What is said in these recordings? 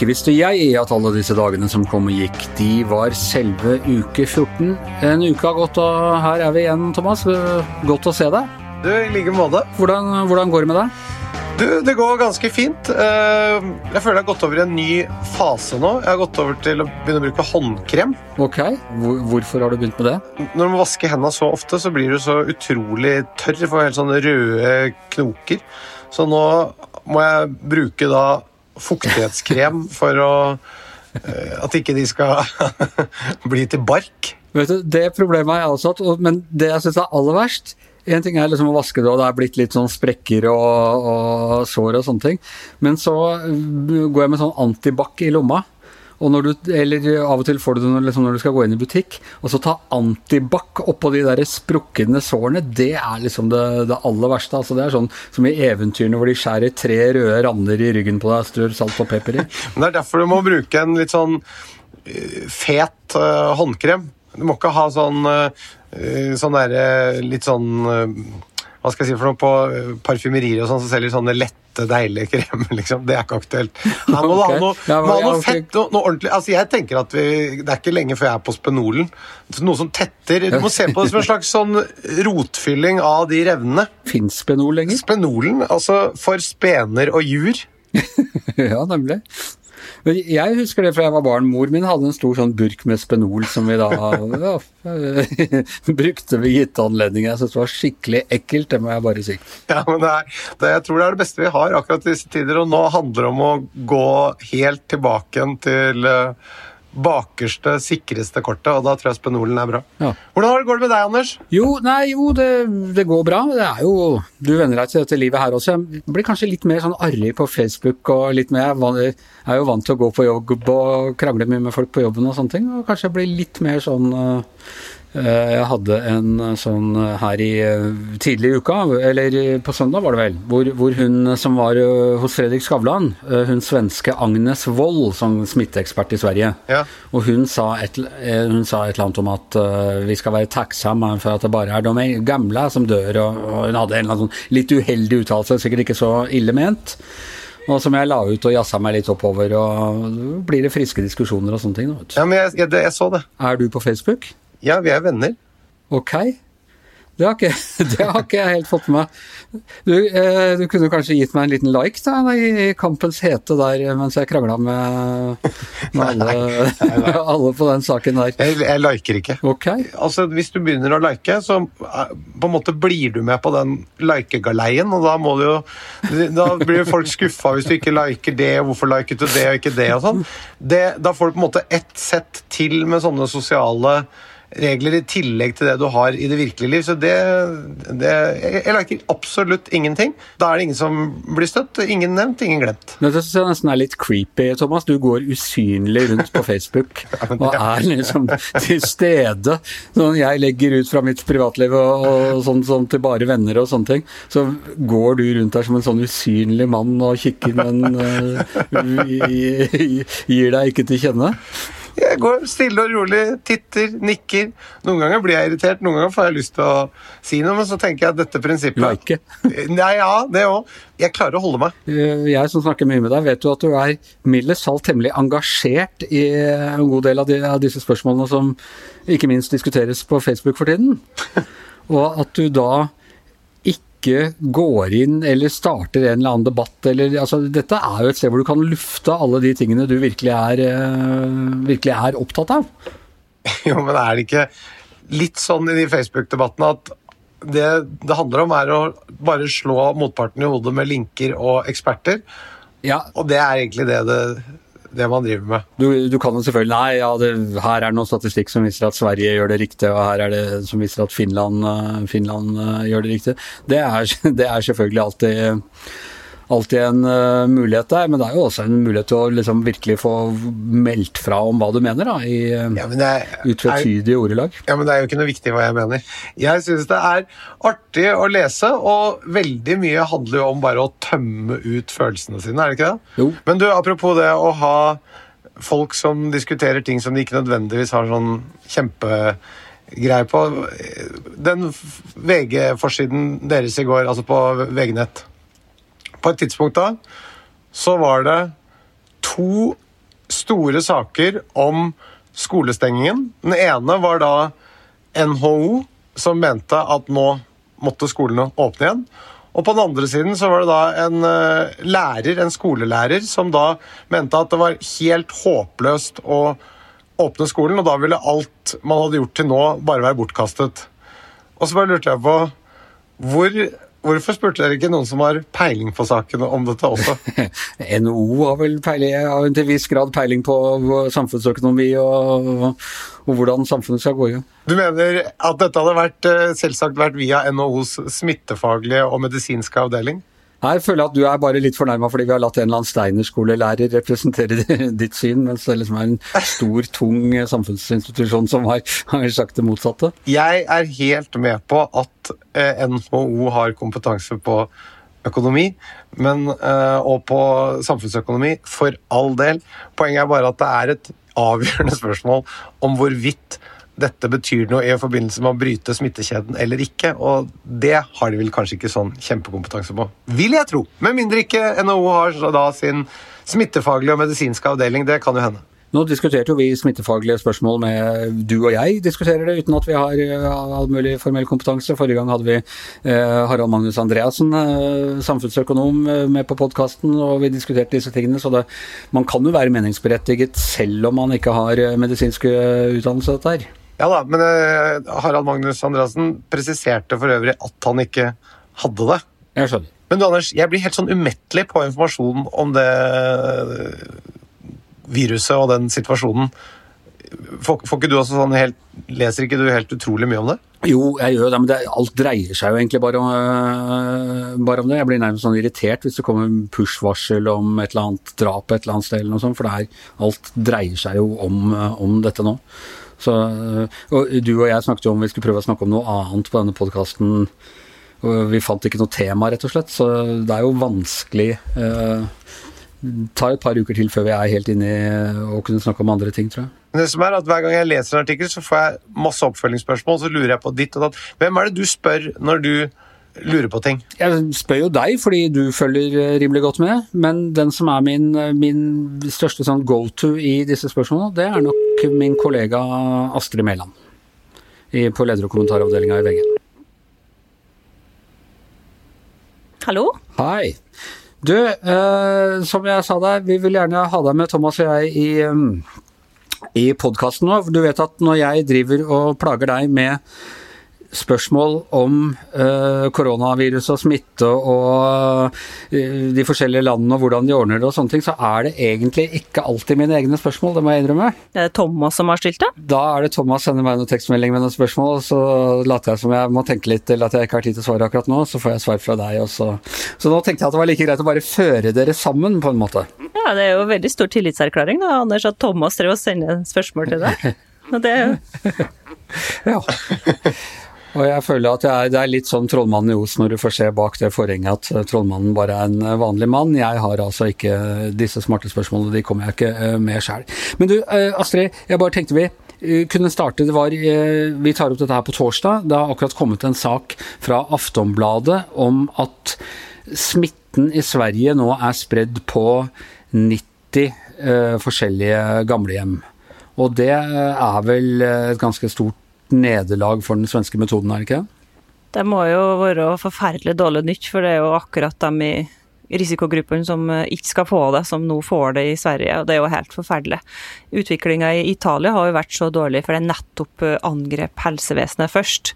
Ikke visste jeg at alle disse dagene som kom og gikk, de var selve uke 14. En uke har gått, og her er vi igjen, Thomas. Godt å se deg. Du, i like måte. Hvordan, hvordan går det med deg? Du, det går ganske fint. Eh, Jeg føler jeg har gått over i en ny fase nå. Jeg har gått over til å begynne å bruke håndkrem. Ok, hvorfor har du begynt med det? Når man vasker hendene så ofte, så blir du så utrolig tørr. Får helt sånne røde knoker. Så nå må jeg bruke da fuktighetskrem for å eh, At ikke de skal bli til bark. Du, Det problemet har jeg også hatt, men det jeg syns er aller verst en ting er liksom å vaske det, og det er blitt litt sånn sprekker og, og sår og sånne ting. Men så uh, går jeg med sånn antibac i lomma. Og når du, eller av og til får du det liksom når du skal gå inn i butikk, og så ta antibac oppå de der sprukne sårene, det er liksom det, det aller verste. Altså det er sånn som i eventyrene hvor de skjærer tre røde rander i ryggen på deg, strør salt og pepper i. Men det er derfor du må bruke en litt sånn eh, fet uh, håndkrem. Du må ikke ha sånn uh, sånn derre litt sånn Hva skal jeg si for noe på parfymerier og sånn som selger sånne lette, deilige krem, liksom. Det er ikke aktuelt. Her må du ha noe, Ja, ja, noe fett, noe, noe ordentlig Altså, jeg tenker at vi Det er ikke lenge før jeg er på Spenolen. Noe som tetter. Du må se på det som en slags sånn rotfylling av de revnene. Fins Spenol lenger? Spenolen, altså for spener og jur. ja, nemlig. Jeg husker det fra jeg var barn. Mor min hadde en stor sånn burk med Spenol som vi da ja, brukte ved gitte anledninger. Jeg syntes det var skikkelig ekkelt, det må jeg bare si. Ja, men det er, det, Jeg tror det er det beste vi har akkurat i disse tider. Og nå handler det om å gå helt tilbake til eh, bakerste, sikreste kortet, og da tror jeg Spenolen er bra. Ja. Hvordan går det med deg, Anders? Jo, nei, jo, det, det går bra. Det er jo Du venner deg til dette livet her også. Jeg blir kanskje litt mer sånn arrig på Facebook og litt mer Jeg er jo vant til å gå på jobb og krangle mye med folk på jobben og sånne ting. Og kanskje jeg blir litt mer sånn øh, Jeg hadde en øh, sånn øh, her i tidlig i uka, eller på søndag var det vel, hvor, hvor hun som var hos Fredrik Skavlan, hun svenske Agnes Wold, som smitteekspert i Sverige, Ja. og hun sa, et, eh, hun sa et eller annet om at eh, vi skal være takksomme for at det bare er de gamle som dør, og, og hun hadde en eller annen sånn litt uheldig uttalelse, sikkert ikke så ille ment. Og som jeg la ut og jazza meg litt oppover, og blir det friske diskusjoner og sånne ting. Ja, men jeg, jeg, jeg så det. Er du på Facebook? Ja, vi er venner. Ok. Det har, ikke, det har ikke jeg helt fått med meg. Du, eh, du kunne kanskje gitt meg en liten like da, i kampens hete der mens jeg krangla med, med alle, alle på den saken der. Jeg, jeg liker ikke. Ok. Altså, Hvis du begynner å like, så eh, på en måte blir du med på den likegaleien, og da må du jo Da blir folk skuffa hvis du ikke liker det, hvorfor liket du det og ikke det og sånn. Da får du på en måte ett sett til med sånne sosiale regler i tillegg til det du har i det virkelige liv. Så det, det Jeg, jeg liker absolutt ingenting. Da er det ingen som blir støtt. Ingen nevnt, ingen glemt. Men det syns jeg nesten er litt creepy, Thomas. Du går usynlig rundt på Facebook og er liksom til stede. Sånn, jeg legger ut fra mitt privatliv og, og sånn, sånn til bare venner og sånne ting. Så går du rundt der som en sånn usynlig mann og kikker, men uh, gir deg ikke til kjenne. Jeg går stille og rolig, titter, nikker. Noen ganger blir jeg irritert, noen ganger får jeg lyst til å si noe, men så tenker jeg at dette prinsippet Like. Nei, ja, det òg. Jeg klarer å holde meg. Eh, Jeg som snakker mye med deg, vet jo at du er mildest talt temmelig engasjert i en god del av, de, av disse spørsmålene som ikke minst diskuteres på Facebook for tiden. Og at du da ikke går inn eller starter en eller annen debatt eller altså, Dette er jo et sted hvor du kan lufte alle de tingene du virkelig er, eh, virkelig er opptatt av. Jo, men er det ikke litt sånn i de Facebook-debattene at det det handler om, er å bare slå motparten i hodet med linker og eksperter? Ja, Og det er egentlig det, det, det man driver med. Du, du kan jo selvfølgelig Nei, ja, det, her er det noen statistikk som viser at Sverige gjør det riktig, og her er det som viser at Finland, eh, Finland eh, gjør det riktig. Det er, det er selvfølgelig alltid, alltid en eh, mulighet der, men det er jo også en mulighet til å liksom virkelig få meldt fra om hva du mener, da, i uh, Ja, utvetydige ordelag. Ja, men Det er jo ikke noe viktig hva jeg mener. Jeg syns det er artig å lese, og veldig mye handler jo om bare å tømme ut følelsene sine, er det ikke det? Jo. Men du, apropos det å ha folk som diskuterer ting som de ikke nødvendigvis har sånn kjempegreie på. Den VG-forsiden deres i går, altså på VG-nett På et tidspunkt da så var det to store saker om skolestengingen. Den ene var da NHO, som mente at nå måtte skolene åpne igjen. Og på den andre siden så var det da en uh, lærer, en skolelærer, som da mente at det var helt håpløst å åpne skolen, og da ville alt man hadde gjort til nå, bare være bortkastet. Og så bare lurte jeg på hvor Hvorfor spurte dere ikke noen som har peiling på saken om dette også? NHO har vel peiling, har til viss grad peiling på samfunnsøkonomi og, og, og hvordan samfunnet skal gå i. Du mener at dette hadde vært, eh, selvsagt vært via NHOs smittefaglige og medisinske avdeling? Her føler jeg at du er bare litt fornærma fordi vi har latt en eller annen Steinerskolelærer representere ditt syn, mens det liksom er en stor, tung samfunnsinstitusjon som har, har, sagt det motsatte. Jeg er helt med på at eh, NHO har kompetanse på økonomi men, eh, og på samfunnsøkonomi, for all del. Poenget er bare at det er et avgjørende spørsmål om hvorvidt dette betyr noe i forbindelse med å bryte smittekjeden eller ikke. Og det har de vel kanskje ikke sånn kjempekompetanse på. Vil jeg tro. Med mindre ikke NHO har da sin smittefaglige og medisinske avdeling. Det kan jo hende. Nå diskuterte jo vi smittefaglige spørsmål med du og jeg diskuterer det uten at vi har eh, all mulig formell kompetanse. Forrige gang hadde vi eh, Harald Magnus Andreassen, eh, samfunnsøkonom, med på podkasten, og vi diskuterte disse tingene. Så det, man kan jo være meningsberettiget selv om man ikke har medisinsk utdannelse dette her. Ja da, men uh, Harald Magnus Andreassen presiserte for øvrig at han ikke hadde det. Jeg skjønner. Men du Anders, jeg blir helt sånn umettelig på informasjon om det eh, viruset og den situasjonen. Får, får ikke du også sånn helt, Leser ikke du helt utrolig mye om det? Jo, jeg gjør det, men det, alt dreier seg jo egentlig bare om, øh, bare om, det. Jeg blir nærmest sånn irritert hvis det kommer push-varsel om et eller annet drap et eller annet sted, eller noe sånt, for det er, alt dreier seg jo om, om dette nå. Så, og du og jeg snakket jo om vi skulle prøve å snakke om noe annet på denne podkasten. Vi fant ikke noe tema, rett og slett, så det er jo vanskelig. Det tar et par uker til før vi er helt inne i å kunne snakke om andre ting, tror jeg. Det som er at Hver gang jeg leser en artikkel, så får jeg masse oppfølgingsspørsmål. Så lurer jeg på ditt og datt. Hvem er det du spør når du lurer på ting. Jeg spør jo deg fordi du følger eh, rimelig godt med, men den som er min, eh, min største sånn go-to i disse spørsmålene, det er nok min kollega Astrid Mæland på leder- og kommentaravdelinga i VG. Hallo? Hei. Du, eh, som jeg sa deg, vi vil gjerne ha deg med, Thomas og jeg, i, um, i podkasten nå. Du vet at når jeg driver og plager deg med spørsmål om uh, koronavirus og smitte og uh, de forskjellige landene og hvordan de ordner det og sånne ting, så er det egentlig ikke alltid mine egne spørsmål, det må jeg innrømme. Det er Thomas som har stilt det? Da er det Thomas sender meg noen tekstmelding med noen spørsmål, og så later jeg som jeg må tenke litt, eller at jeg ikke har tid til å svare akkurat nå, så får jeg svar fra deg også. Så nå tenkte jeg at det var like greit å bare føre dere sammen, på en måte. Ja, det er jo veldig stor tillitserklæring da, Anders, at Thomas drev og sendte spørsmål til deg. Og det er jo Ja. Og jeg føler at jeg, det er litt sånn Trollmannen i Os når du får se bak det forhenget at eh, Trollmannen bare er en eh, vanlig mann. Jeg har altså ikke disse smarte spørsmålene, de kommer jeg ikke eh, med sjøl. Men du Astrid, jeg bare tenkte vi kunne starte, det var, Vi tar opp dette her på torsdag. Det har akkurat kommet en sak fra Aftonbladet om at smitten i Sverige nå er spredd på 90 forskjellige gamlehjem. Og det er vel et ganske stort nederlag for den svenske metoden, er det ikke? Det må jo være forferdelig dårlig nytt, for det er jo akkurat dem i risikogruppen som eh, ikke skal få det, som nå får det i Sverige. og Det er jo helt forferdelig. Utviklinga i Italia har jo vært så dårlig, for det nettopp eh, angrep helsevesenet først.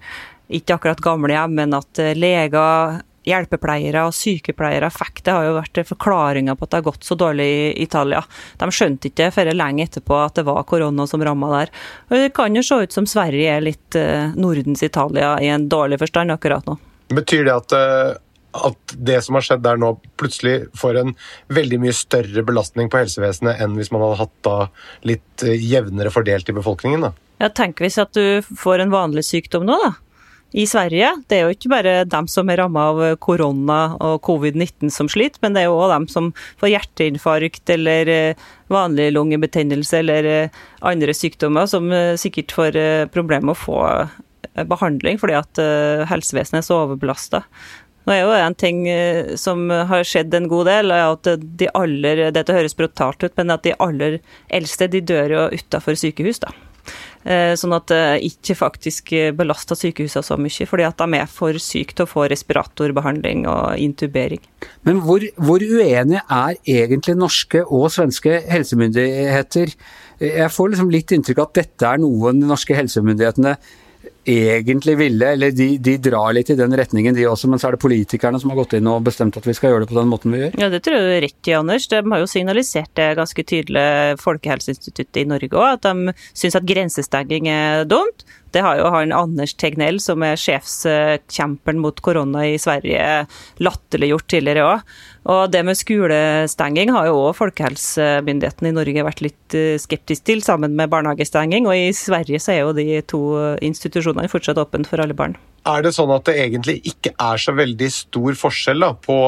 Ikke akkurat gamlehjem, men at eh, leger hjelpepleiere og sykepleiere fikk. Det har jo vært forklaringa på at det har gått så dårlig i Italia. De skjønte ikke før lenge etterpå at det var korona som ramma der. Og Det kan jo se ut som Sverige er litt uh, Nordens Italia i en dårlig forstand akkurat nå. Betyr det at, uh, at det som har skjedd der nå, plutselig får en veldig mye større belastning på helsevesenet enn hvis man hadde hatt da litt uh, jevnere fordelt i befolkningen? da? Ja, Tenk hvis at du får en vanlig sykdom nå, da i Sverige. Det er jo ikke bare dem som er ramma av korona og covid-19 som sliter, men det er jo òg dem som får hjerteinfarkt eller eh, vanlig lungebetennelse eller eh, andre sykdommer, som eh, sikkert får problemer med å få behandling fordi at helsevesenet er så overbelasta. Nå er jo en ting som har skjedd en god del, er at de aller Dette høres brutalt ut, men at de aller eldste de dør jo utafor sykehus, da. Eh, sånn at det ikke faktisk belaster sykehusene så mye, fordi at de er for syke til å få respiratorbehandling og intubering. Men hvor, hvor uenige er egentlig norske og svenske helsemyndigheter? Jeg får liksom litt inntrykk av at dette er noe de norske helsemyndighetene egentlig ville, eller de, de, drar litt i den retningen de også, men så er det politikerne som har gått inn og bestemt at vi skal gjøre det på den måten vi gjør? Ja, det tror jeg du er rett i, Anders. De har jo signalisert det ganske tydelig, Folkehelseinstituttet i Norge òg, at de syns at grensestenging er dumt. Det har jo han Anders Tegnell, som er sjefskjemperen mot korona i Sverige, latterliggjort tidligere òg. Og det med skolestenging har jo òg folkehelsemyndighetene i Norge vært litt eh, skeptisk til, sammen med barnehagestenging. Og i Sverige så er jo de to institusjonene fortsatt åpne for alle barn. Er det sånn at det egentlig ikke er så veldig stor forskjell da, på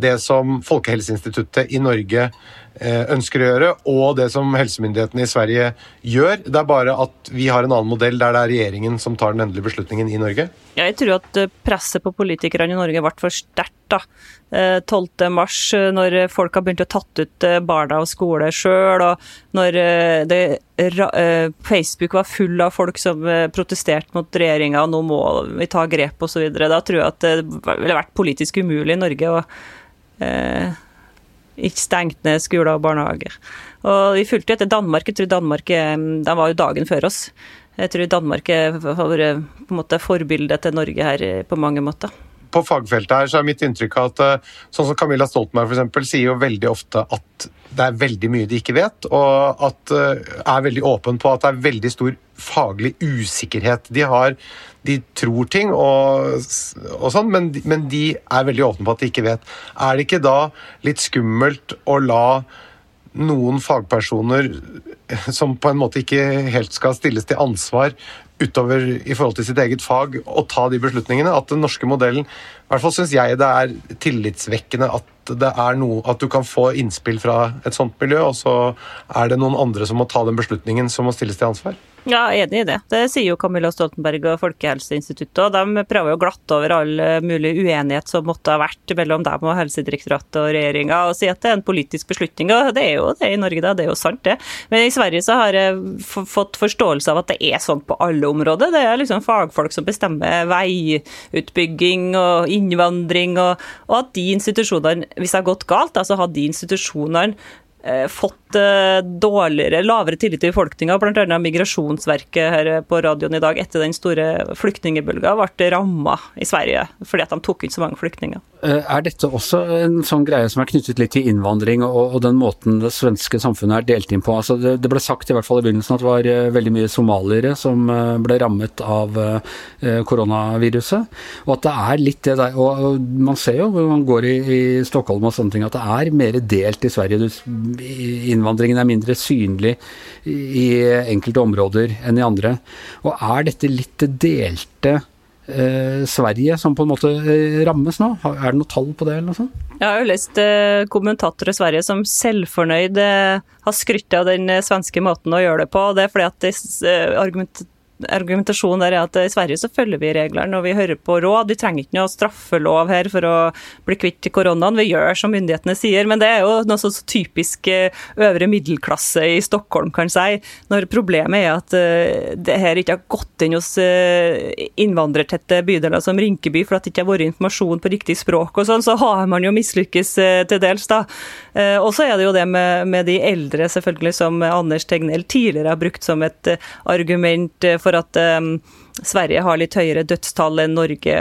det som Folkehelseinstituttet i Norge Eh, ønsker å gjøre, og det som helsemyndighetene i Sverige gjør. Det er bare at vi har en annen modell der det er regjeringen som tar den endelige beslutningen i Norge. Jeg tror at eh, presset på politikerne i Norge ble for sterkt. da. 12. Eh, mars, når folk har begynt å tatt ut barna av skole sjøl, og når det, Facebook var full av folk som protesterte mot regjeringa, og nå må vi ta grep osv., da tror jeg at det ville vært politisk umulig i Norge å ikke stengt ned skoler og barnehager. Og Vi fulgte etter Danmark. Jeg tror Danmark de var jo dagen før oss. Jeg tror Danmark har vært på en måte forbildet til Norge her på mange måter. På fagfeltet her så er mitt inntrykk at eh, sånn som Camilla Stoltenberg for eksempel, sier jo veldig ofte at det er veldig mye de ikke vet, og at uh, er veldig åpen på at det er veldig stor faglig usikkerhet. De har de tror ting, og, og sånn, men, men, de er veldig åpne på at de ikke vet. Er det ikke da litt skummelt å la noen fagpersoner som på en måte ikke helt skal stilles til ansvar utover i forhold til sitt eget fag, og ta de beslutningene? At den norske modellen I hvert fall syns jeg det er tillitsvekkende at det er noe, at du kan få innspill fra et sånt miljø, og så er det noen andre som må ta den beslutningen, som må stilles til ansvar. Ja, enig i det. Det sier jo Camilla Stoltenberg og Folkehelseinstituttet. og De prøver jo å glatte over all mulig uenighet som måtte ha vært mellom dem og Helsedirektoratet og regjeringa, og si at det er en politisk beslutning. og Det er jo det i Norge, da. Det er jo sant, det. Men i Sverige så har jeg fått forståelse av at det er sånn på alle områder. Det er liksom fagfolk som bestemmer veiutbygging og innvandring, og, og at de institusjonene, hvis det har gått galt, så har de institusjonene Eh, fått eh, dårligere, lavere tillit til befolkninga. Bl.a. Migrasjonsverket her på radioen i dag etter den store flyktningbølga ble ramma i Sverige fordi at de tok ut så mange flyktninger. Eh, er dette også en sånn greie som er knyttet litt til innvandring og, og den måten det svenske samfunnet er delt inn på? Altså det, det, ble sagt i hvert fall i begynnelsen at det var veldig mye somaliere som ble rammet av koronaviruset. Og at det er litt det der Og man ser jo når man går i, i Stockholm og sånne ting, at det er mer delt i Sverige. Du innvandringen er mindre synlig i enkelte områder enn i andre. Og er dette litt delte eh, Sverige som på en måte eh, rammes nå? Er det noe tall på det? eller noe sånt? Jeg har jo lest eh, kommentatorer i Sverige som selvfornøyd eh, har skrytt av den eh, svenske måten å gjøre det på. Det er fordi at de, eh, argument argumentasjonen der er at i Sverige så følger vi reglene og vi hører på råd. Vi trenger ikke noe straffelov her for å bli kvitt koronaen. Vi gjør som myndighetene sier. Men det er jo noe så typisk eh, øvre middelklasse i Stockholm, kan si. Når problemet er at eh, det her ikke har gått inn hos eh, innvandrertette bydeler som Rinkeby for at det ikke har vært informasjon på riktig språk og sånn, så har man jo mislykkes til dels, da. Og så er det jo det med, med de eldre, selvfølgelig, som Anders Tegnell tidligere har brukt som et argument for at um, Sverige har litt høyere dødstall enn Norge,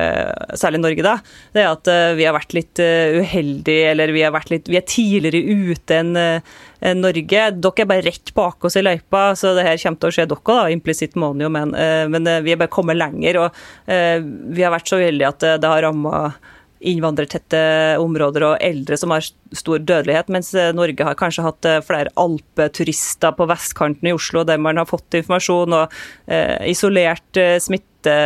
særlig Norge, da, det er at uh, vi har vært litt uh, uheldige, eller vi, litt, vi, er tidligere ute enn uh, Norge. Dere er bare rett bak oss i løypa, så det her kommer til å skje dere, da, implisitt jo, men, men vi er bare kommet lenger. Og vi har vært så uheldige at det har ramma innvandrertette områder og eldre som har stor dødelighet, mens eh, Norge har kanskje hatt eh, flere alpeturister på vestkanten i Oslo der man har fått informasjon og eh, isolert smitte,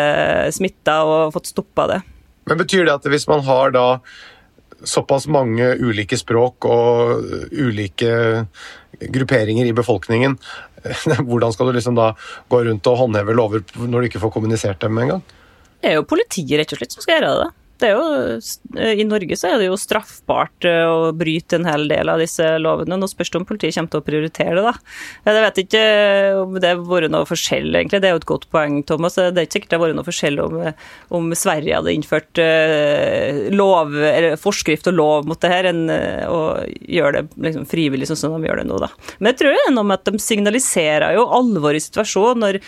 smitta og fått stoppa det. Men Betyr det at hvis man har da såpass mange ulike språk og ulike grupperinger i befolkningen, hvordan skal du liksom da gå rundt og håndheve lover når du ikke får kommunisert dem engang? Det er jo politiet rett og slett som skal gjøre det. Det er jo, I Norge så er det jo straffbart eh, å bryte en hel del av disse lovene. Nå spørs det om politiet kommer til å prioritere det. da. Jeg vet ikke om det har vært noe forskjell, egentlig. Det er jo et godt poeng, Thomas. Det er ikke sikkert det har vært noe forskjell om, om Sverige hadde innført lov, forskrift og lov mot det her, enn å gjøre det liksom, frivillig, sånn som de gjør det nå. da. Men jeg tror det er noe med at de signaliserer jo alvor i situasjonen. Når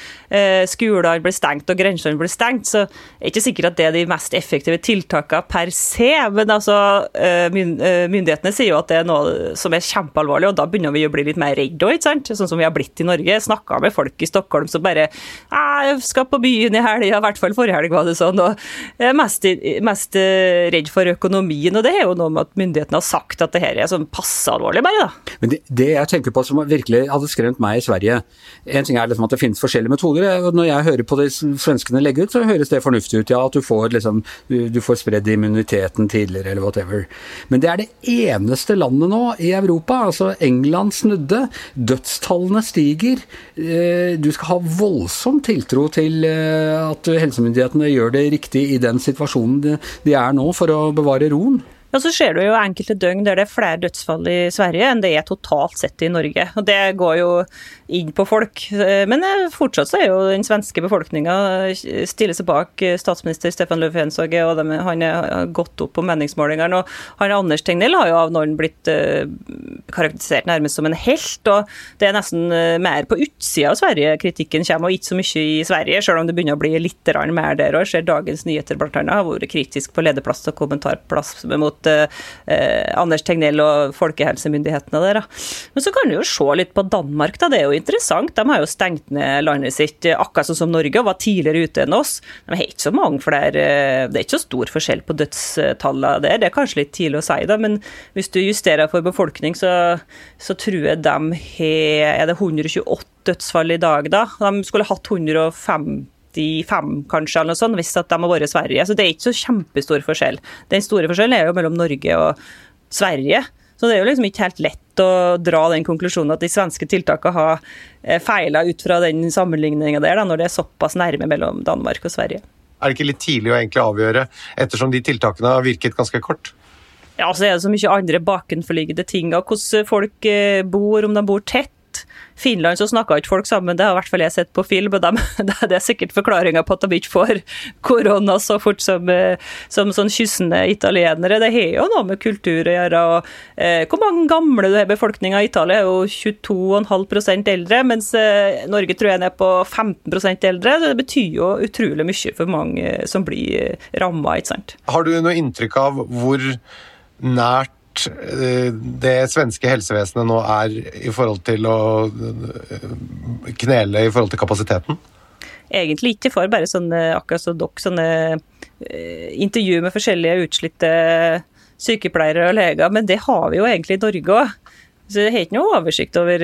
skolene blir stengt og grensene blir stengt, så er det ikke sikkert at det er de mest effektive tiltakene tiltakene per se, men altså, eh, eh, myndighetene sier jo at det er noe som er kjempealvorlig, og da begynner vi å bli litt mer redde òg, sånn som vi har blitt i Norge. Snakka med folk i Stockholm som bare jeg skal på byen i helga, i hvert fall forrige helg var det sånn, og er mest, mest eh, redd for økonomien. Og det er jo noe med at myndighetene har sagt at det her er sånn passe alvorlig, bare, da. Men det, det, jeg tenker på som virkelig hadde skremt meg i Sverige En ting er liksom at det finnes forskjellige metoder. Når jeg hører på det svenskene legger ut, så høres det fornuftig ut. Ja, at du får liksom du får spredd immuniteten tidligere, eller whatever. Men det er det eneste landet nå i Europa. Altså, England snudde. Dødstallene stiger. Eh, du skal ha voldsom tiltro til eh, at helsemyndighetene gjør det riktig i den situasjonen de er nå, for å bevare roen. Ja, Så ser du jo enkelte døgn der det er flere dødsfall i Sverige enn det er totalt sett i Norge. Og Det går jo inn på folk. Men eh, fortsatt så er jo den svenske befolkninga eh, stiller seg bak eh, statsminister Stefan Löfven, og de, han har gått opp på meningsmålingene. Og han Anders Tegnell har jo av noen blitt karakterisert nærmest som en helt. og Det er nesten mer på utsida av Sverige kritikken kommer, og ikke så mye i Sverige, selv om det begynner å bli litt mer der òg. Ser Dagens Nyheter bl.a. har vært kritisk på lederplass og kommentarplass mot eh, Anders Tegnell og folkehelsemyndighetene der. Men så kan du jo se litt på Danmark, da. Det er jo interessant. De har jo stengt ned landet sitt eh, akkurat sånn som Norge, og var tidligere ute enn oss. De har ikke så mange flere eh, Det er ikke så stor forskjell på dødstallene der. Det er kanskje litt tidlig å si, da, men hvis du justerer for befolkning, så, så tror jeg de har Er det 128 dødsfall i dag, da? De skulle hatt 105 95 kanskje, eller noe sånt, hvis at de har vært i Sverige. Så det er ikke så kjempestor forskjell. Den store forskjellen er jo mellom Norge og Sverige. Så det er jo liksom ikke helt lett å dra den konklusjonen at de svenske tiltakene har eh, feila ut fra den sammenligninga der, da, når det er såpass nærme mellom Danmark og Sverige. Er det ikke litt tidlig å egentlig avgjøre, ettersom de tiltakene har virket ganske kort? Ja, så er det så mye andre bakenforliggende ting hvordan folk eh, bor, om de bor tett Finland så snakka ikke folk sammen, det har i hvert fall jeg sett på film. og de, Det er sikkert forklaringa på at de ikke får korona så fort som, eh, som sånn kyssende italienere. Det har jo noe med kultur å gjøre. og eh, Hvor mange gamle du har i befolkninga? Italia er jo 22,5 eldre, mens eh, Norge tror jeg er på 15% eldre. Det betyr jo utrolig mye for mange som blir eh, ramma, ikke sant. Har du noe inntrykk av hvor nært Eh, det svenske helsevesenet nå er i forhold til å eh, knele i forhold til kapasiteten? Egentlig ikke. for bare sånne, akkurat så dere, sånne eh, intervju med forskjellige utslitte sykepleiere og leger, men det har vi jo egentlig i Norge òg. Så jeg har ikke noe oversikt over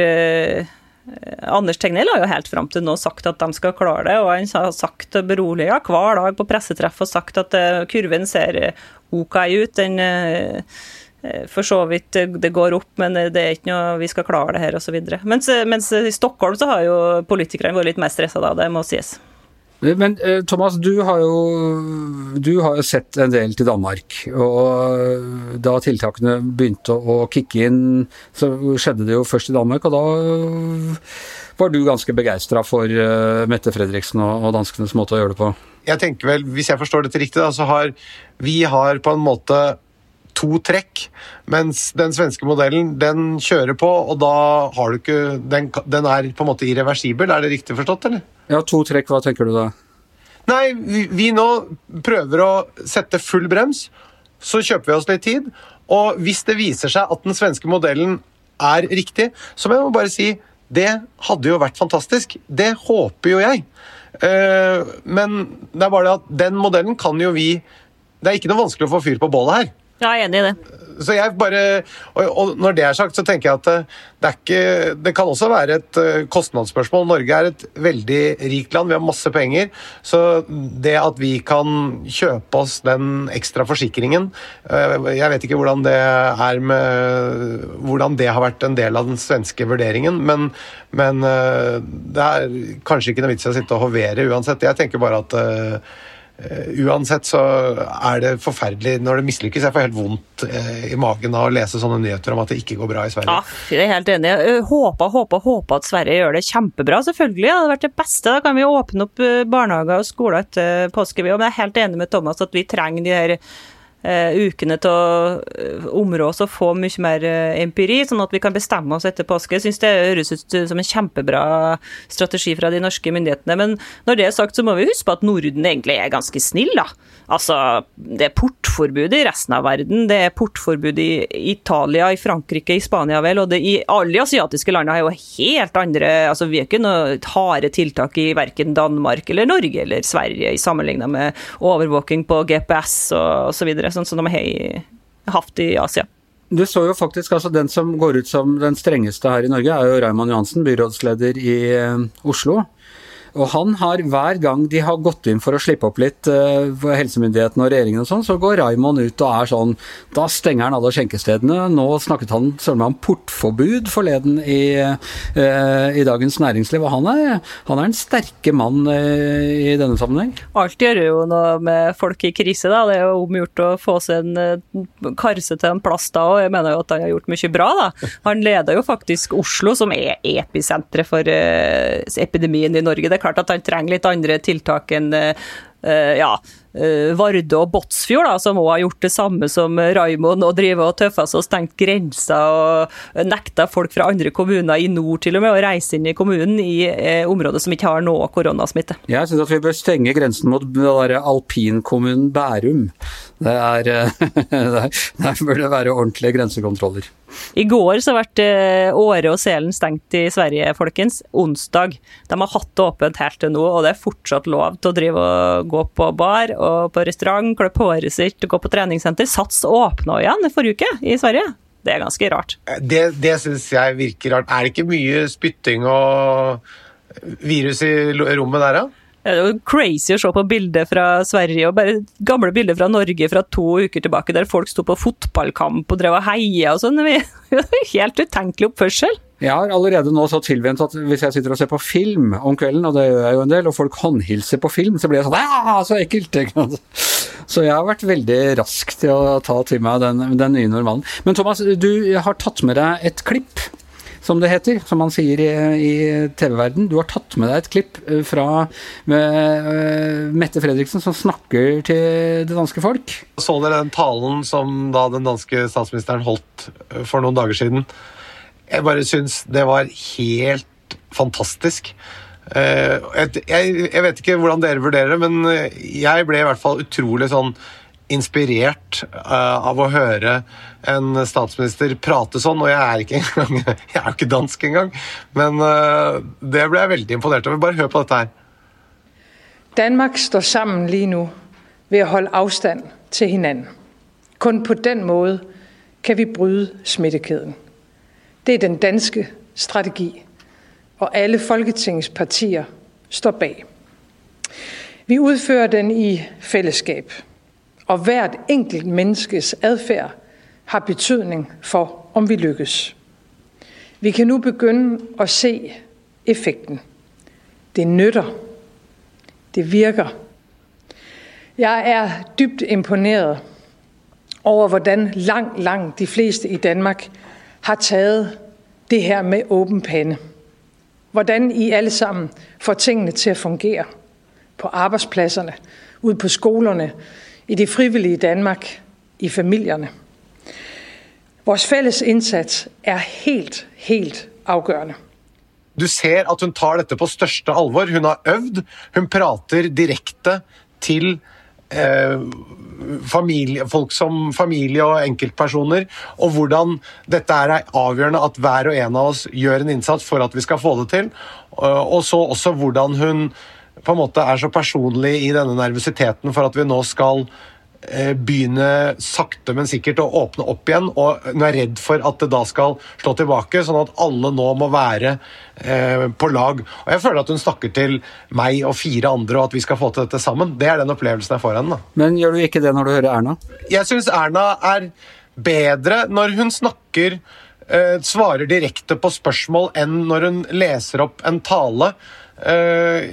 Anders Tegnell har jo helt fram til nå sagt at de skal klare det, og han har sagt beroliga hver dag på pressetreff og sagt at kurven ser OK ut. den for så vidt eh, det går opp, men det er ikke noe vi skal klare det her osv. Mens, eh, mens i Stockholm så har jo politikerne vært litt mer stressa da, det må sies. Men Thomas, du har, jo, du har jo sett en del til Danmark. Og da tiltakene begynte å kicke inn, så skjedde det jo først i Danmark. Og da var du ganske begeistra for Mette Fredriksen og danskenes måte å gjøre det på? Jeg tenker vel, Hvis jeg forstår dette riktig, da, så har vi har på en måte to trekk. Mens den svenske modellen, den kjører på, og da har du ikke Den, den er på en måte irreversibel, er det riktig forstått, eller? Ja, to trekk, hva tenker du da? Nei, vi, vi nå prøver å sette full brems. Så kjøper vi oss litt tid. Og hvis det viser seg at den svenske modellen er riktig, så må jeg bare si det hadde jo vært fantastisk. Det håper jo jeg. Uh, men det er bare det at den modellen kan jo vi Det er ikke noe vanskelig å få fyr på bålet her. Jeg er enig i det. Så jeg bare, og Når det er sagt, så tenker jeg at eh, det, ikke, det kan også være et eh, kostnadsspørsmål. Norge er et veldig rikt land, vi har masse penger. Så det at vi kan kjøpe oss den ekstra forsikringen eh, Jeg vet ikke hvordan det er med Hvordan det har vært en del av den svenske vurderingen, men, men det er kanskje ikke noe vits i å sitte og hovere uansett. Jeg tenker bare at uansett så er det forferdelig når det mislykkes. Jeg får helt vondt eh, i magen av å lese sånne nyheter om at det ikke går bra i Sverige. Ja, jeg er helt enig. Håper, håper, håper at Sverige gjør det kjempebra. Selvfølgelig, det hadde vært det beste. Da kan vi åpne opp eh, barnehager og skoler etter påske. Men jeg er helt enig med Thomas at vi trenger de her eh, ukene til å eh, områ oss og få mye mer eh, empiri, sånn at vi kan bestemme oss etter påske. Jeg syns det høres ut som en kjempebra strategi fra de norske myndighetene. Men når det er sagt, så må vi huske på at Norden egentlig er ganske snill, da. Altså, det er portforbud i resten av verden. Det er portforbud i Italia, i Frankrike, i Spania vel, og det, i alle asiatiske landene har jo helt andre altså Vi har ikke noe harde tiltak i verken Danmark eller Norge eller Sverige sammenlignet med overvåking på GPS og osv sånn som de har hatt i Asia. Du så jo faktisk, altså Den som går ut som den strengeste her i Norge, er jo Raymond Johansen, byrådsleder i eh, Oslo. Og han har hver gang de har gått inn for å slippe opp litt uh, helsemyndighetene og regjeringen og sånn, så går Raymond ut og er sånn Da stenger han alle skjenkestedene. Nå snakket han søren om portforbud forleden i, uh, i Dagens Næringsliv, og han er, han er en sterke mann uh, i denne sammenheng. Alt gjør jo noe med folk i krise, da. Det er jo omgjort å få seg en karse til en plass da, og jeg mener jo at han har gjort mye bra, da. Han leder jo faktisk Oslo, som er episenteret for epidemien i Norge. Det er klart at han trenger litt andre tiltak enn uh, ja, uh, Vardø og Båtsfjord, da, som òg har gjort det samme som Raimond og driver og tøffer seg og stengt grenser og nekta folk fra andre kommuner i nord til og med å reise inn i kommunen i uh, områder som ikke har noe koronasmitte. Jeg syns at vi bør stenge grensen mot alpinkommunen Bærum. Det er, der bør det være ordentlige grensekontroller. I går så ble Åre og Selen stengt i Sverige, folkens. Onsdag. De har hatt det åpent helt til nå, og det er fortsatt lov til å drive og gå på bar og på restaurant, klippe håret sitt, gå på treningssenter. Sats åpna igjen i forrige uke i Sverige. Det er ganske rart. Det, det syns jeg virker rart. Er det ikke mye spytting og virus i rommet der, da? Det er jo crazy å se på bilder fra Sverige og bare gamle bilder fra Norge fra to uker tilbake, der folk sto på fotballkamp og drev og heia og sånn. Helt utenkelig oppførsel. Jeg har allerede nå så tilvent at hvis jeg sitter og ser på film om kvelden, og det gjør jeg jo en del, og folk håndhilser på film, så blir jeg sånn ja, så ekkelt! Så jeg har vært veldig rask til å ta til meg den, den nye normalen. Men Thomas, du har tatt med deg et klipp som det heter, som man sier i, i TV-verden. Du har tatt med deg et klipp eh, fra med, uh, Mette Fredriksen som snakker til det danske folk. Så dere den talen som da den danske statsministeren holdt eh, for noen dager siden? Jeg bare syns det var helt fantastisk. Uh, jeg, vet ikke hvordan dere vurderer det, men jeg ble i hvert fall utrolig sånn inspirert uh, av å høre en statsminister prate sånn, og jeg er ikke engang Jeg er jo ikke dansk engang, men det ble jeg veldig imponert over. Bare hør på dette her. Danmark står sammen lige nå ved å holde avstand til hinanden. Kun på den måten kan vi bryde smittekæden. Det er den danske strategi, og alle Folketingets partier står bag. Vi utfører den i fællesskab og hvert enkelt menneskes adfærd har betydning for, om vi lykkes. Vi kan nu begynde å se effekten. Det nytter. Det virker. Jeg er dybt imponeret over hvordan langt, langt de fleste i Danmark har taget det her med åben pande. Hvordan I alle sammen får tingene til å fungere på arbejdspladserne, ude på skolerne, i det frivillige Danmark, i familierne. Vores fælles indsats er helt, helt afgørende. Du ser at hun tar dette på største alvor. Hun har øvd. Hun prater direkte til eh, familie, folk som familie og enkeltpersoner, og hvordan dette er avgjørende at hver og en av oss gjør en innsats for at vi skal få det til. Og så også hvordan hun på en måte er så personlig i denne nervøsiteten for at vi nå skal eh, begynne sakte, men sikkert å åpne opp igjen. Og hun er redd for at det da skal slå tilbake, sånn at alle nå må være eh, på lag. Og Jeg føler at hun snakker til meg og fire andre, og at vi skal få til dette sammen. Det er den opplevelsen jeg får henne. da. Men gjør du ikke det når du hører Erna? Jeg syns Erna er bedre når hun snakker eh, svarer direkte på spørsmål enn når hun leser opp en tale. Eh,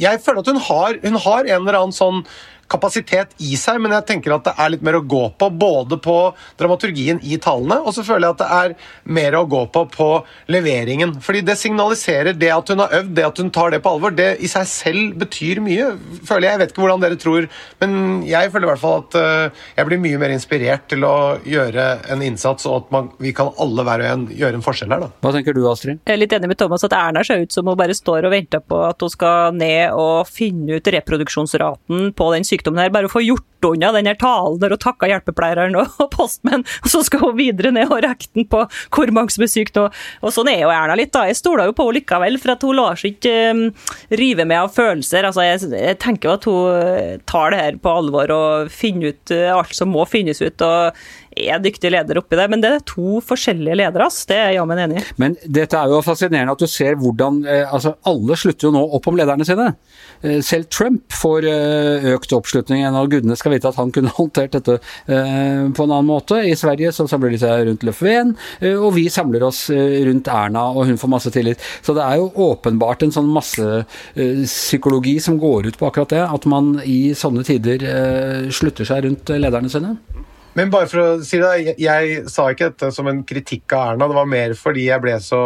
jeg føler at hun har, hun har en eller annen sånn kapasitet i seg, men jeg tenker at det er litt mer å gå på. Både på dramaturgien i tallene, og så føler jeg at det er mer å gå på på leveringen. Fordi det signaliserer det at hun har øvd, det at hun tar det på alvor. Det i seg selv betyr mye, føler jeg. Jeg vet ikke hvordan dere tror, men jeg føler i hvert fall at uh, jeg blir mye mer inspirert til å gjøre en innsats, og at man, vi kan alle hver og en gjøre en forskjell her. Da. Hva tenker du, Astrid? Jeg er litt enig med Thomas at Erna ser ut som hun bare står og venter på at hun skal ned og finne ut reproduksjonsraten på den sykdommen sykdommen her, bare få gjort unna den talen der og takka hjelpepleieren og postmenn, og så skal hun videre ned og rekke den på hvor mange som er sykt. Og, og sånn er jo Erna litt, da. Jeg stoler jo på henne likevel, for at hun lar seg ikke um, rive med av følelser. Altså, jeg, jeg, tenker jo at hun eh, tar det her på alvor og finner ut uh, alt som må finnes ut. og er dyktige leder oppi det, men det er to forskjellige ledere, ass. Det er jeg jammen enig i. Men dette er jo fascinerende at du ser hvordan eh, altså Alle slutter jo nå opp om lederne sine. Eh, selv Trump får eh, økt oppslutning. En av gudene skal vite at han kunne håndtert dette på en annen måte. I Sverige så samler de seg rundt Löfven, og vi samler oss rundt Erna, og hun får masse tillit. Så det er jo åpenbart en sånn massepsykologi som går ut på akkurat det. At man i sånne tider slutter seg rundt lederne sine. Men bare for å si det, jeg, jeg, sa ikke dette som en kritikk av Erna. Det var mer fordi jeg ble så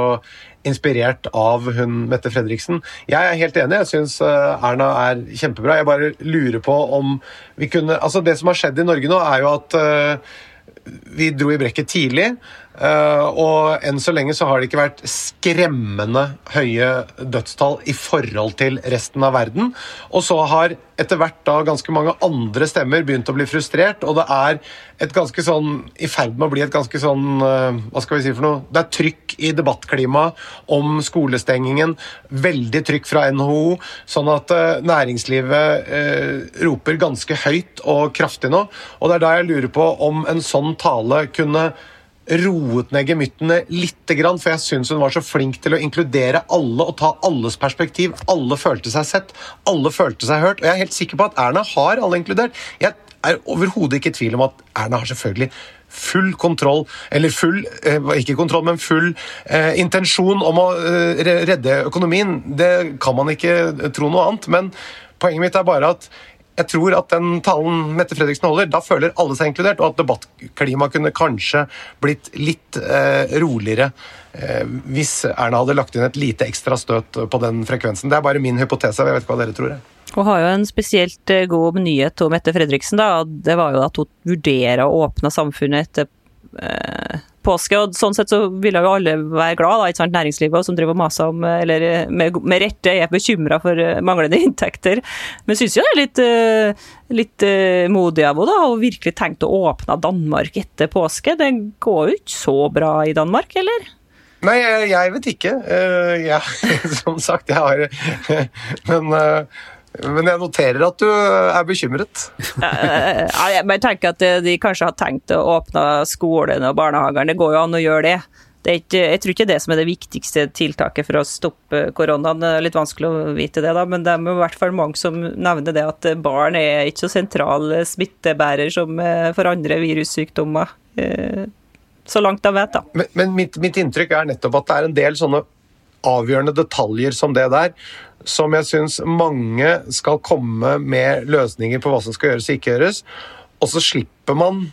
inspirert av hun Mette Fredriksen. Jeg er helt enig, jeg syns eh, Erna er kjempebra. Jeg bare lurer på om vi kunne Altså, det som har skjedd i Norge nå, er jo at uh, vi dro i brekket tidlig. Uh, og enn så lenge så har det ikke vært skremmende høye dødstall i forhold til resten av verden. Og så har etter hvert da ganske mange andre stemmer begynt å bli frustrert, og det er et ganske sånn i ferd med å bli et ganske sånn uh, Hva skal vi si for noe? Det er trykk i debattklimaet om skolestengingen. Veldig trykk fra NHO, sånn at uh, næringslivet roper ganske høyt og kraftig nå. Og det er da jeg lurer på om en sånn tale kunne roet ned gemyttene litt, for jeg syns hun var så flink til å inkludere alle og ta alles perspektiv. Alle følte seg sett, alle følte seg hørt. Og jeg er helt sikker på at Erna har alle inkludert. Jeg er overhodet ikke i tvil om at Erna har selvfølgelig full kontroll, eller full eh, Ikke kontroll, men full eh, intensjon om å eh, redde økonomien. Det kan man ikke tro noe annet. Men poenget mitt er bare at jeg tror at den talen Mette Fredriksen holder, da føler alle seg inkludert, og at debattklimaet kunne kanskje blitt litt eh, roligere eh, hvis Erna hadde lagt inn et lite ekstra støt på den frekvensen. Det er bare min hypotese, jeg vet ikke hva dere tror. Hun har jo en spesielt eh, god nyhet om Mette Fredriksen. da, Det var jo at hun vurderer å åpne samfunnet etter eh, påske. og Sånn sett så ville jo alle være glad, da, ikke sant? næringslivet som driver og maser om, eller med, med rette er bekymra for eh, manglende inntekter. Men syns jo det er litt, eh, litt modig av henne, og virkelig tenkt å åpne Danmark etter påske. Det går jo ikke så bra i Danmark, eller? Nei, jeg, jeg vet ikke. Ja, som sagt, jeg har Men men jeg noterer at du er bekymret. jeg tenker at de kanskje har tenkt å åpne skolen og barnehagene. Det går jo an å gjøre det. det ikke, jeg tror ikke det som er det viktigste tiltaket for å stoppe koronaen. Det er litt vanskelig å vite det, da, men det er i hvert fall mange som nevner det at barn er ikke så sentral smittebærer som eh, for andre virussykdommer. Eh, så langt jeg vet, da. Men, men mitt, mitt inntrykk er nettopp at det er en del sånne avgjørende detaljer som det der som jeg syns mange skal komme med løsninger på hva som skal gjøres og ikke gjøres. Og så slipper man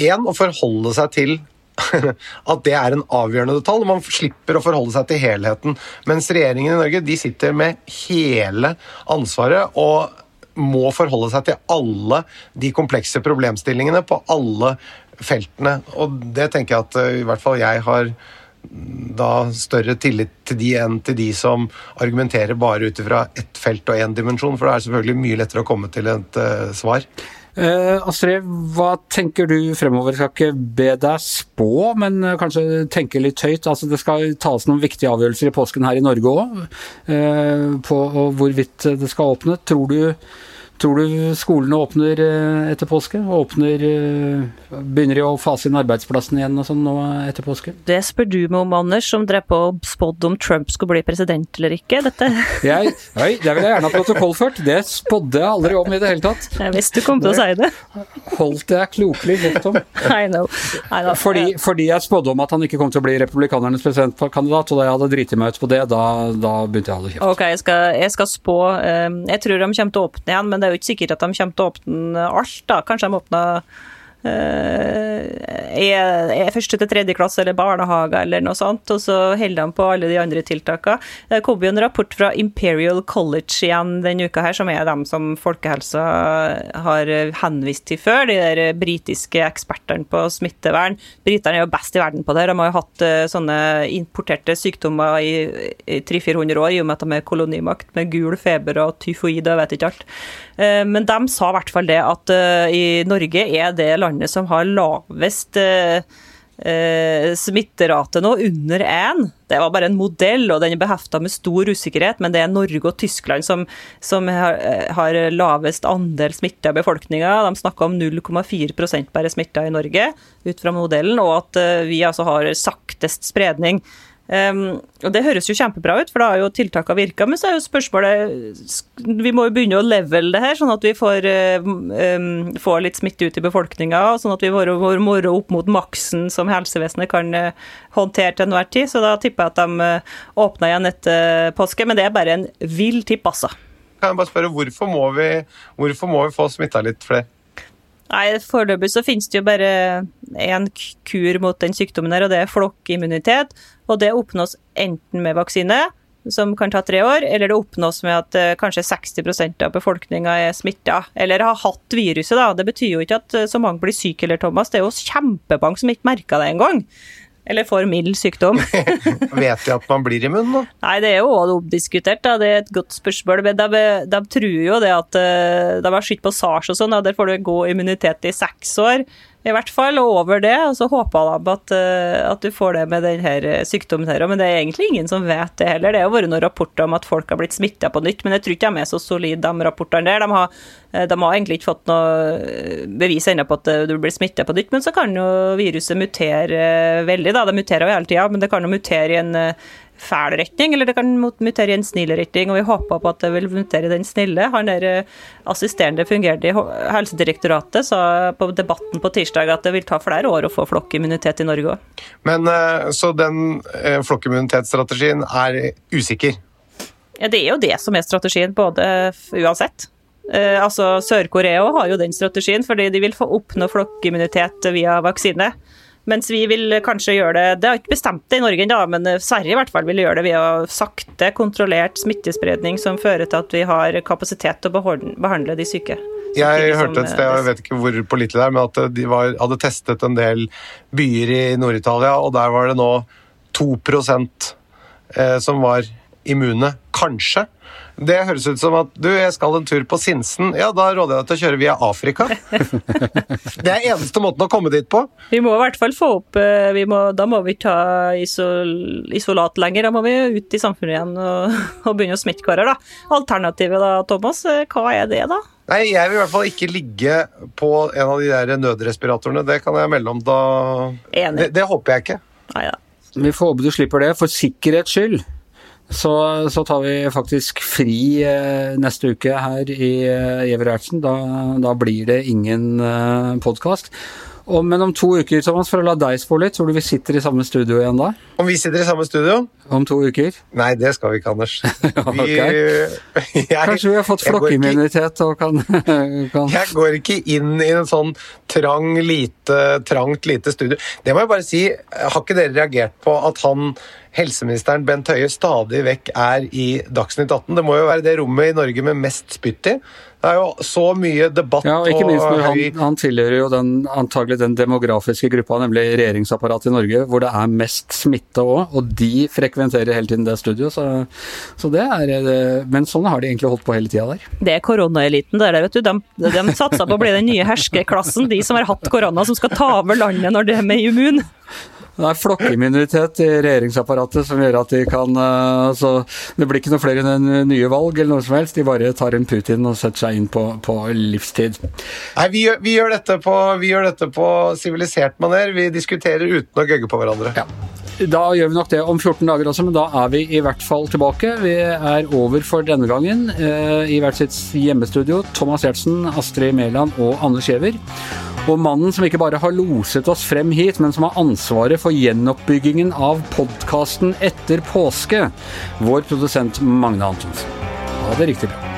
én å forholde seg til at det er en avgjørende detalj. Man slipper å forholde seg til helheten. Mens regjeringen i Norge de sitter med hele ansvaret og må forholde seg til alle de komplekse problemstillingene på alle feltene. Og det tenker jeg at eh, i hvert fall jeg har da større tillit til de enn til de som argumenterer bare ut ifra ett felt og én dimensjon, for det er selvfølgelig mye lettere å komme til et uh, svar. Uh, Astrid, hva tenker du fremover? Jeg skal ikke be deg spå, men uh, kanskje tenke litt høyt. Altså, det skal tas noen viktige avgjørelser i påsken her i Norge òg, uh, på hvorvidt det skal åpne. Tror du Tror du skolene åpner eh, etter påske? Åpner, eh, begynner de å fase inn arbeidsplassen igjen og sånn nå etter påske? Det spør du meg om, Anders, som drev på og spådde om Trump skulle bli president eller ikke. Dette Jeg, nei, det vil jeg gjerne ha protokollført. Det spådde jeg aldri om i det hele tatt. Jeg visste du kom til å si det. Holdt jeg klokelig kjeft om. I know. I know. Fordi, fordi jeg spådde om at han ikke kom til å bli republikanernes presidentkandidat, og da jeg hadde driti meg ut på det, da, da begynte jeg å holde kjeft. Ok, jeg skal, jeg skal spå eh, Jeg tror de kommer til å åpne igjen, men det er jo ikke sikkert at de kommer til å åpne alt, da. Kanskje de åpner uh, er første til tredje klasse eller barnehage eller noe sånt, og så holder de på alle de andre tiltakene. Det kom jo en rapport fra Imperial College igjen denne uka her, som er dem som Folkehelsa har henvist til før, de der britiske ekspertene på smittevern. Britene er jo best i verden på det. De har jo hatt uh, sånne importerte sykdommer i 300-400 år, i og med at de er kolonimakt, med gul feber og tyfoid og vet ikke alt. Uh, men de sa i hvert fall det at i Norge er det landet som har lavest eh, eh, smitterate nå, under én. Det var bare en modell, og den er behefta med stor usikkerhet, men det er Norge og Tyskland som, som har, eh, lavest andel smitte av befolkninga. De snakker om 0,4% bare smitta i Norge, ut fra modellen, og at eh, vi altså har saktest spredning. Um, og Det høres jo kjempebra ut, for da har jo tiltakene virka. Men så er jo spørsmålet Vi må jo begynne å levele det her, sånn at vi får, um, får litt smitte ut i befolkninga. Sånn at vi får moro opp mot maksen som helsevesenet kan uh, håndtere til enhver tid. Så da tipper jeg at de uh, åpner igjen etter påske. Men det er bare en vill tipp, altså. Kan jeg bare spørre, Hvorfor må vi, hvorfor må vi få smitta litt flere? Nei, Foreløpig så finnes det jo bare én kur mot den sykdommen her, og det er flokkimmunitet. Og det oppnås enten med vaksine, som kan ta tre år, eller det oppnås med at uh, kanskje 60% av befolkninga er smitta, eller har hatt viruset. da. Det betyr jo ikke at uh, så mange blir syke, eller Thomas. Det er jo kjempebank som ikke merka det engang. Eller får mild sykdom. Vet de at man blir immun nå? Nei, det er jo også omdiskutert. Da. Det er et godt spørsmål. Men de, de tror jo det at eh, de har sett på SARS og sånn, der får du god immunitet i seks år i hvert fall, over det. Og så håper de at, eh, at, du får det med denne sykdommen her Men det er egentlig ingen som vet det heller. Det har vært noen rapporter om at folk har blitt smitta på nytt, men jeg tror ikke de er så solide, de rapportene der. De har, eh, de har, egentlig ikke fått noe eh, bevis ennå på at du blir smitta på nytt, men så kan jo viruset mutere veldig, da. Det muterer jo hele tida, men det kan jo mutere i en fæl retning, eller det kan mutere i en snill retning. Og vi håper på at det vil mutere i den snille. Han der eh, assisterende fungerte i Helsedirektoratet sa på debatten på tirsdag at det vil ta flere år å få flokkimmunitet i Norge òg. Men eh, så den eh, flokkimmunitetsstrategien er usikker? Ja, det er jo det som er strategien, både uansett. Altså, Sør-Korea har jo den strategien, fordi de vil få oppnå flokkimmunitet via vaksine. Mens vi vil kanskje gjøre det Det har ikke bestemt det i Norge ennå, men Sverige i hvert fall vil gjøre det via sakte, kontrollert smittespredning som fører til at vi har kapasitet til å behandle de syke. Jeg hørte et sted, jeg vet ikke hvor pålitelig det er, men at de var, hadde testet en del byer i Nord-Italia, og der var det nå 2 eh, som var immune. Kanskje. Det høres ut som at du, jeg skal en tur på Sinsen. Ja, da råder jeg deg til å kjøre via Afrika. det er eneste måten å komme dit på. Vi må i hvert fall få opp eh, må, Da må vi ta isol, isolat lenger. Da må vi ut i samfunnet igjen og, og begynne å smitte hverandre. Alternativet da, Thomas, eh, hva er det da? Nei, Jeg vil i hvert fall ikke ligge på en av de der nødrespiratorene. Det kan jeg melde om da. Enig. Det, det håper jeg ikke. Nei, ja. Vi får håpe du slipper det, for sikkerhets skyld så, så, tar vi faktisk fri eh, neste uke her i eh, Ertsen, Da, da, blir det ingen eh, podkast. Men om to uker, Thomas, for å la deg spå litt, tror du vi sitter i samme studio igjen da? Om vi sitter i samme studio? Om to uker? Nei, det skal vi ikke, Anders. Vi, jeg, Kanskje vi har fått flokkimmunitet og kan, kan, Jeg går ikke inn i en sånn trang, lite, trangt lite studio. Det må jeg bare si, har ikke dere reagert på at han helseministeren Bent Høie stadig vekk er i Dagsnytt 18. Det må jo være det rommet i Norge med mest spytt i. Det er jo så mye debatt ja, og ikke minst når han, han tilhører jo den, antagelig den demografiske gruppa, nemlig regjeringsapparatet i Norge, hvor det er mest smitte òg, og de frekventerer hele tiden det studioet. Så, så, det er eh, Men sånn har de egentlig holdt på hele tida der. Det er koronaeliten der, vet du. De, de satser på å bli den nye herskeklassen, de som har hatt korona, som skal ta over landet når de er med immun. Det er flokkimmunitet i regjeringsapparatet som gjør at de kan uh, Så det blir ikke noe flere nye valg eller noe som helst. De bare tar inn Putin og setter seg inn på, på livstid. Nei, vi gjør, vi gjør dette på sivilisert maner. Vi diskuterer uten å gøgge på hverandre. Ja. Da gjør vi nok det om 14 dager også, men da er vi i hvert fall tilbake. Vi er over for denne gangen uh, i hvert sitt hjemmestudio. Thomas Giertsen, Astrid Mæland og Anders Giæver. Og mannen som ikke bare har loset oss frem hit, men som har ansvaret for gjenoppbyggingen av podkasten etter påske, vår produsent Magne Antonsen. Ha det riktig bra.